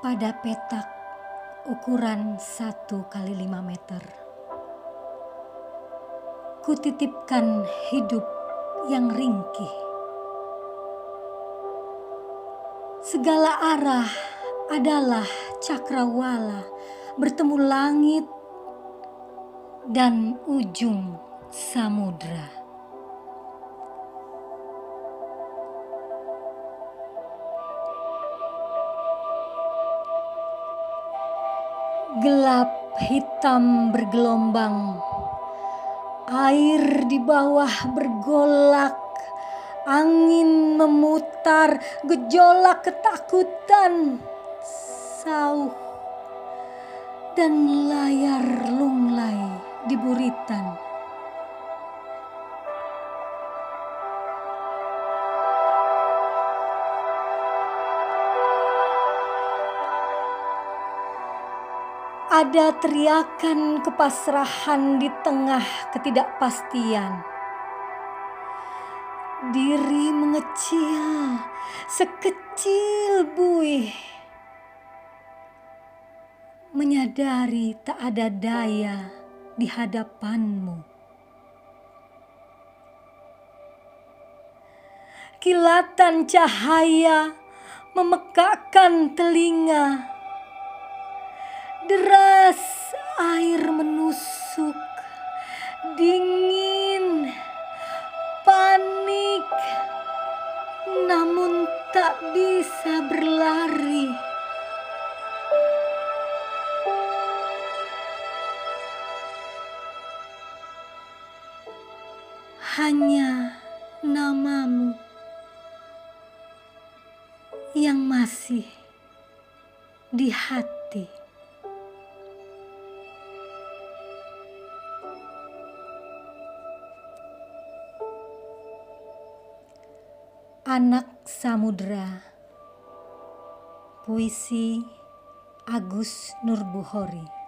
pada petak ukuran 1 kali 5 meter. Kutitipkan hidup yang ringkih. Segala arah adalah cakrawala bertemu langit dan ujung samudra. Gelap hitam bergelombang, air di bawah bergolak, angin memutar, gejolak ketakutan, sauh, dan layar lunglai di buritan. Ada teriakan kepasrahan di tengah ketidakpastian. Diri mengecil, sekecil buih. Menyadari tak ada daya di hadapanmu. Kilatan cahaya memekakkan telinga Deras air menusuk, dingin, panik, namun tak bisa berlari. Hanya namamu yang masih di hati. Anak Samudra. Puisi Agus Nurbuhori